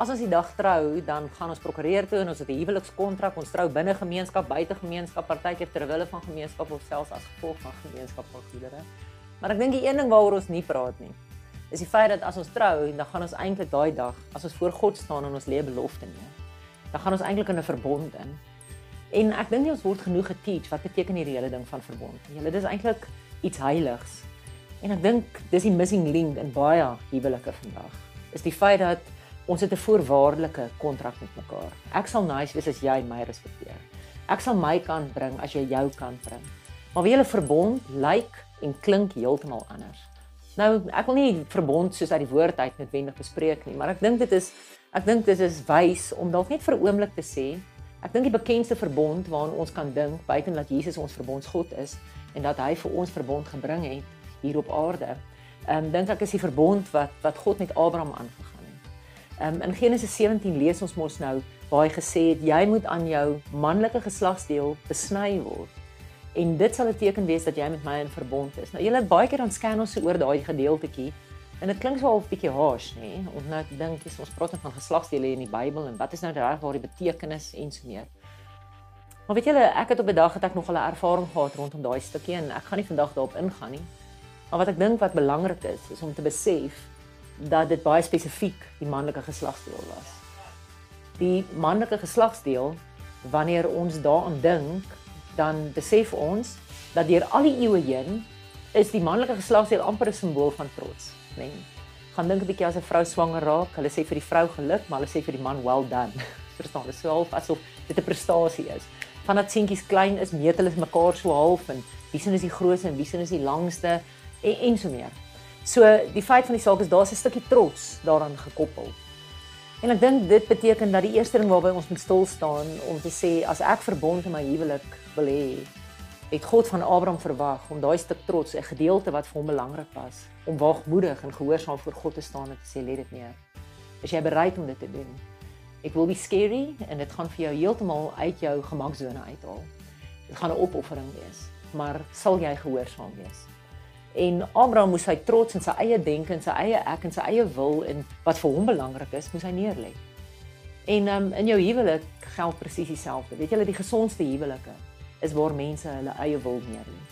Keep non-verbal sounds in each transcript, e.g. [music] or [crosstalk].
As ons die dag trou, dan gaan ons prokureer toe en ons het 'n huwelikskontrak, ons trou binne gemeenskap, buite gemeenskap, partykeer ter wille van gemeenskap of selfs as gevolg van gemeenskap van goedere. Maar ek dink die een ding waaroor ons nie praat nie, is die feit dat as ons trou, dan gaan ons eintlik daai dag, as ons voor God staan en ons 'n belofte neer, dan gaan ons eintlik in 'n verbond in. En ek dink nie ons word genoeg geteach wat beteken hierdie hele ding van verbond. Julle dis eintlik iets heiligs. En ek dink dis die missing link in baie huwelike vandag. Is die feit dat ons het 'n voorwaardelike kontrak met mekaar. Ek sal nice wees as jy my respekteer. Ek sal my kant bring as jy jou kant bring. Maar wie hulle verbond lyk en klink heeltemal anders. Nou, ek wil nie verbond soos uit die woord uit noodwendig bespreek nie, maar ek dink dit is ek dink dit is wys om dalk net vir 'n oomblik te sê Ek dink die bekendste verbond waaraan ons kan dink, buiten dat Jesus ons verbondsgod is en dat hy vir ons verbond gebring het hier op aarde. Ehm um, dink ek is die verbond wat wat God met Abraham aangegaan het. Um, in Genesis 17 lees ons mos nou waar hy gesê het jy moet aan jou manlike geslagsdeel besny word. En dit sal 'n teken wees dat jy met my in verbond is. Nou julle het baie keer aan scan ons oor daai gedeeltetjie En dit klink so half bietjie harsh, nê? Nee? Ons nou dink dis ons praat net van geslagsdele in die Bybel en wat is nou reg waar die betekenis en so meer. Maar weet julle, ek het op 'n dag het ek nog 'n ervaring gehad rondom daai stukkie en ek gaan nie vandag daarop ingaan nie. Maar wat ek dink wat belangrik is, is om te besef dat dit baie spesifiek die manlike geslagsdeel was. Die manlike geslagsdeel, wanneer ons daaraan dink, dan besef ons dat deur al die eeue heen is die manlike geslagsdeel amper 'n simbool van trots nê. Nee. Gaan dink 'n bietjie as 'n vrou swanger raak, hulle sê vir die vrou geluk, maar hulle sê vir die man well done. [laughs] Verstaan? Dit is so half asof dit 'n prestasie is. Vandat seentjies klein is, meet hulle mekaar so half en wie sien is die grootste en wie sien is die langste en en so meer. So die feit van die saak is daar's 'n stukkie trots daaraan gekoppel. En ek dink dit beteken dat die eerste ding waarby ons moet stil staan om te sê as ek verbond in my huwelik wil hê, het God van Abraham verwag om daai stuk trots, 'n gedeelte wat vir hom belangrik was, om waagmoedig en gehoorsaam voor God te staan en te sê, "Let dit neer." Is jy bereid om dit te doen? Ek wil be scary en dit gaan vir jou heeltemal uit jou gemaksone uithaal. Dit gaan 'n opoffering wees, maar sal jy gehoorsaam wees? En Abraham moes sy trots en sy eie denke en sy eie ek en sy eie wil en wat vir hom belangrik is, moes hy neerlê. En um, in jou huwelik geld presies dieselfde. Weet julle die gesondste huwelike is waar mense hulle eie wil neerlê.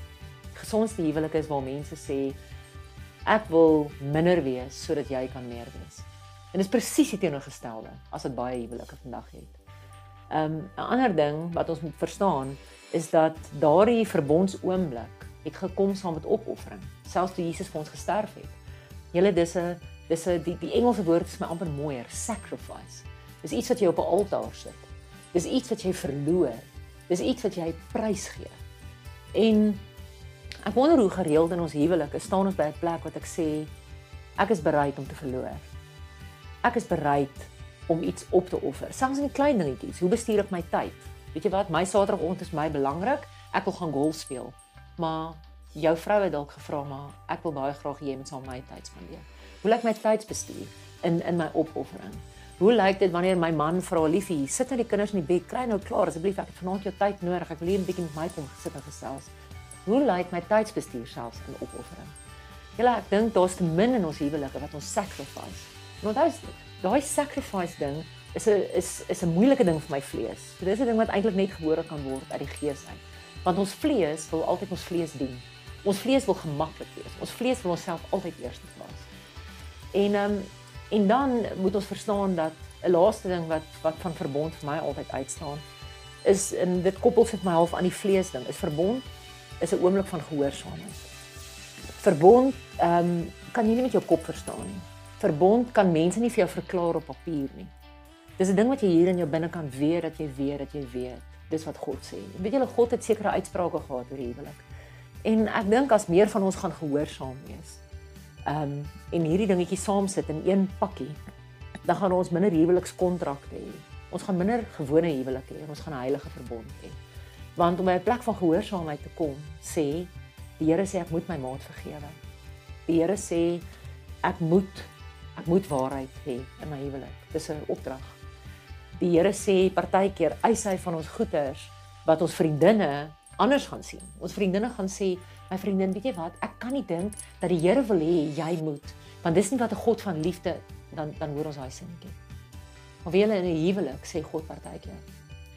Gesondste huwelike is waar mense sê ek wil minder wees sodat jy kan meer wees. En dit is presies die teenoorgestelde as wat baie huwelike vandag het. Um 'n ander ding wat ons moet verstaan is dat daardie verbondsoomblik het gekom saam met opoffering, selfs toe Jesus vir ons gesterf het. Julle dis 'n dis 'n die die Engelse woord is my amper mooier, sacrifice. Dis iets wat jy op 'n altaar sit. Dis iets wat jy verloor Dis iets wat jy prys gee. En ek wonder hoe gereeld in ons huwelike staan ons by 'n plek wat ek sê ek is bereid om te verloor. Ek is bereid om iets op te offer, selfs in die klein dingetjies. Hoe bestuur ek my tyd? Weet jy wat, my Saterdagoggend is my belangrik. Ek wil gaan golf speel. Maar jou vrou het dalk gevra maar ek wil baie graag hê jy moet saam my tyd spandeer. Hoe lyk my tydsbestuur in in my opoffering? Hoe lyk dit wanneer my man vra liefie, sit net die kinders in die bed, kry nou klaar asseblief, ek het vanaand jou tyd nodig. Ek wil hier 'n bietjie met my kom sit en gesels. Hoe lyk my tydsbestuur selfs in opoffering? Julle, ek dink daar's te min in ons huwelike wat ons sacrifice. Want daai daai sacrifice ding is 'n is is 'n moeilike ding vir my vlees. So dis 'n ding wat eintlik net gebore kan word uit die gees uit. Want ons vlees wil altyd ons vlees dien. Ons vlees wil gemaklik wees. Ons vlees wil onsself altyd eerste plaas. En ehm um, En dan moet ons verstaan dat 'n laaste ding wat wat van verbond vir my altyd uitstaan is en dit koppel sit my half aan die vlees ding. Is verbond is 'n oomblik van gehoorsaamheid. Verbond ehm um, kan jy nie met jou kop verstaan nie. Verbond kan mense nie vir jou verklaar op papier nie. Dis 'n ding wat jy hier in jou binnekant weet dat jy weet dat jy weet. Dis wat God sê. Weet julle God het sekere uitsprake gehad oor die huwelik. En ek dink as meer van ons gaan gehoorsaam wees, ehm um, en hierdie dingetjie saam sit in een pakkie, dan gaan ons minder huwelikskontrakte hê. Ons gaan minder gewone huwelike hê, ons gaan 'n heilige verbond hê. Want om by 'n plek van gehoorsaamheid te kom, sê die Here sê ek moet my maat vergewe. Die Here sê ek moet ek moet waarheid hê in my huwelik. Dis 'n opdrag. Die Here sê partykeer eis hy van ons goeders wat ons vriendinne anders gaan sien. Ons vriendinne gaan sê My vriendin, weet jy wat? Ek kan nie dink dat die Here wil hê jy moet, want dis nie wat 'n God van liefde dan dan hoor ons daai sinnetjie. Maar wie in 'n huwelik sê God partykeer,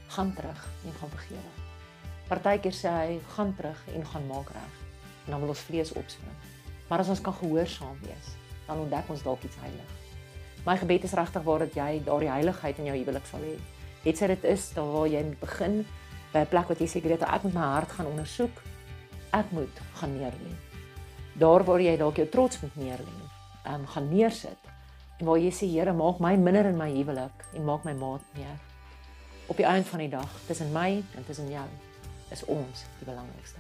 gaan terug en gaan vergewe. Partykeer sê hy, gaan terug en gaan maak reg. En dan wil ons vlees opspring. Maar as ons kan gehoorsaam wees, dan ontdek ons dalk iets heilig. My gebed is regtig waar dat jy daardie heiligheid in jou huwelik sal hê. Het sy dit is daar waar jy begin by 'n plek wat jy seker weet ek moet my hart gaan ondersoek. Ek moet gaan neerlê. Daar waar jy dalk jou trots moet neerlê, ehm um, gaan neersit. En waar jy sê Here, maak my minder in my huwelik en maak my maat meer. Op die einde van die dag, tussen my en tussen jou, is ons die belangrikste.